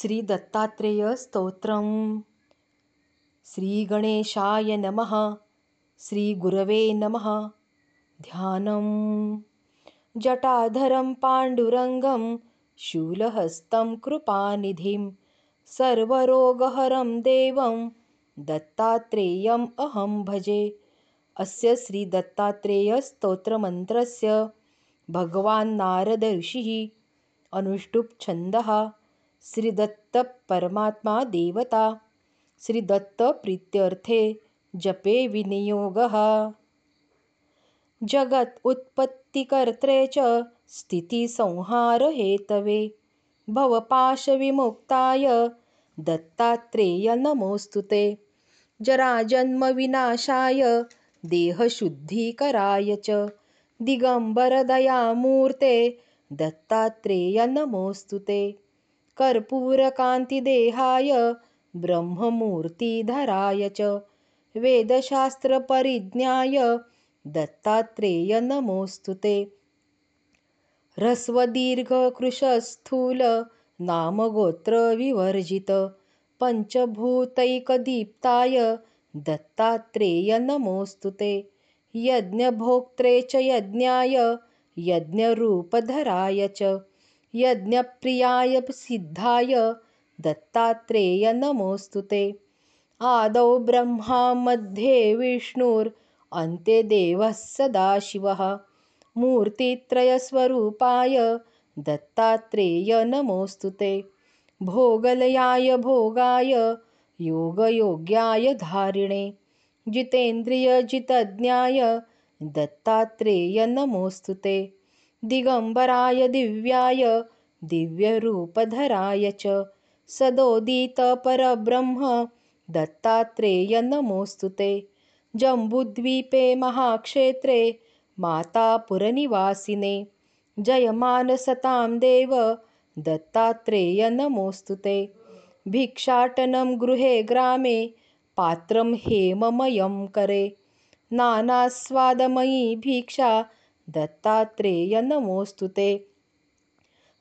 श्रीदत्तात्रेयस्तोत्रम् श्रीगणेशाय नमः। श्रीगुरवे नमः। ध्यानं जटाधरं पाण्डुरङ्गं शूलहस्तं कृपानिधिं सर्वरोगहरं देवं दत्तात्रेयम् अहं भजे। अस्य श्रीदत्तात्रेयस्तोत्रमन्त्रस्य भगवान् नारदऋषिः। अनुष्टुप्छन्दः श्रीदत्तपरमात्मा देवता श्रीदत्तप्रीत्यर्थे जपे विनियोगः। जगत् उत्पत्तिकर्त्रे च स्थितिसंहारहेतवे भवपाशविमुक्ताय दत्तात्रेय नमोऽस्तु ते। जराजन्मविनाशाय देहशुद्धीकराय च दिगम्बरदयामूर्ते दत्तात्रेय नमोऽस्तु ते कर्पूरकान्तिदेहाय ब्रह्ममूर्तिधराय च वेदशास्त्रपरिज्ञाय दत्तात्रेय नमोऽस्तु ते। ह्रस्वदीर्घकृशस्थूलनामगोत्रविवर्जित पञ्चभूतैकदीप्ताय दत्तात्रेय नमोऽस्तु ते। यज्ञभोक्त्रे च यज्ञाय यज्ञरूपधराय च यज्ञप्रियाय सिद्धाय दत्तात्रेय नमोऽस्तु ते। आदौ ब्रह्मा मध्ये विष्णुरन्ते देवः सदाशिवः मूर्तित्रयस्वरूपाय दत्तात्रेय नमोऽस्तु ते। भोगलयाय भोगाय योगयोग्याय धारिणे। जितेन्द्रियजितज्ञाय दत्तात्रेय नमोऽस्तु ते दिगम्बराय दिव्याय दिव्यरूपधराय च। सदोदितपरब्रह्म दत्तात्रेय नमोऽस्तु ते। जम्बुद्वीपे महाक्षेत्रे मातापुरनिवासिने जयमानसतां देव दत्तात्रेय नमोऽस्तु ते। भिक्षाटनं गृहे ग्रामे पात्रं हेममयं करे। नानास्वादमयी भिक्षा दत्तात्रेय नमोऽस्तु ते।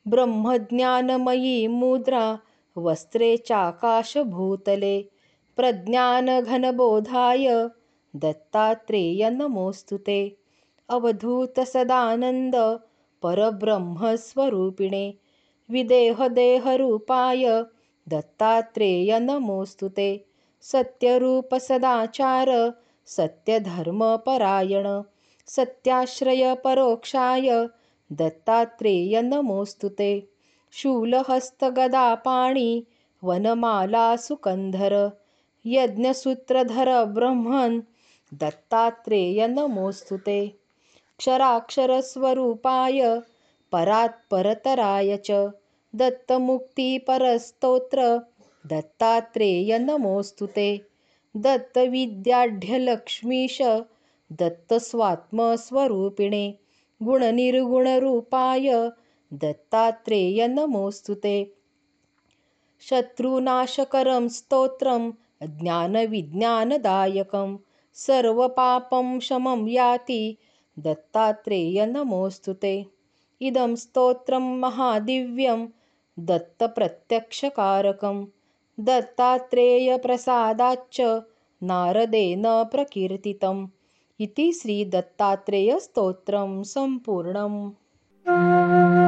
ब्रह्मज्ञानमयी मुद्रा वस्त्रे चाकाशभूतले प्रज्ञानघनबोधाय दत्तात्रेय नमोऽस्तु ते। अवधूतसदानन्द परब्रह्मस्वरूपिणे विदेहदेहरूपाय दत्तात्रेय नमोऽस्तु ते। सत्यरूपसदाचार सत्यधर्मपरायण सत्याश्रयपरोक्षाय दत्तात्रेय नमोऽस्तु ते। शूलहस्तगदापाणि वनमालासुकन्धर यज्ञसूत्रधर ब्रह्मन् दत्तात्रेय नमोऽस्तु ते। क्षराक्षरस्वरूपाय परात्परतराय च दत्तमुक्तिपरस्तोत्र दत्तात्रेय नमोऽस्तु ते। दत्तविद्याढ्यलक्ष्मीश दत्तस्वात्मस्वरूपिणे गुणनिर्गुणरूपाय दत्तात्रेय नमोऽस्तु ते। शत्रुनाशकरं स्तोत्रं ज्ञानविज्ञानदायकं सर्वपापं शमं याति दत्तात्रेय नमोऽस्तु ते। इदं स्तोत्रं महादिव्यं दत्तप्रत्यक्षकारकं दत्तात्रेयप्रसादाच्च नारदेन प्रकीर्तितम् इति श्रीदत्तात्रेयस्तोत्रं सम्पूर्णम्।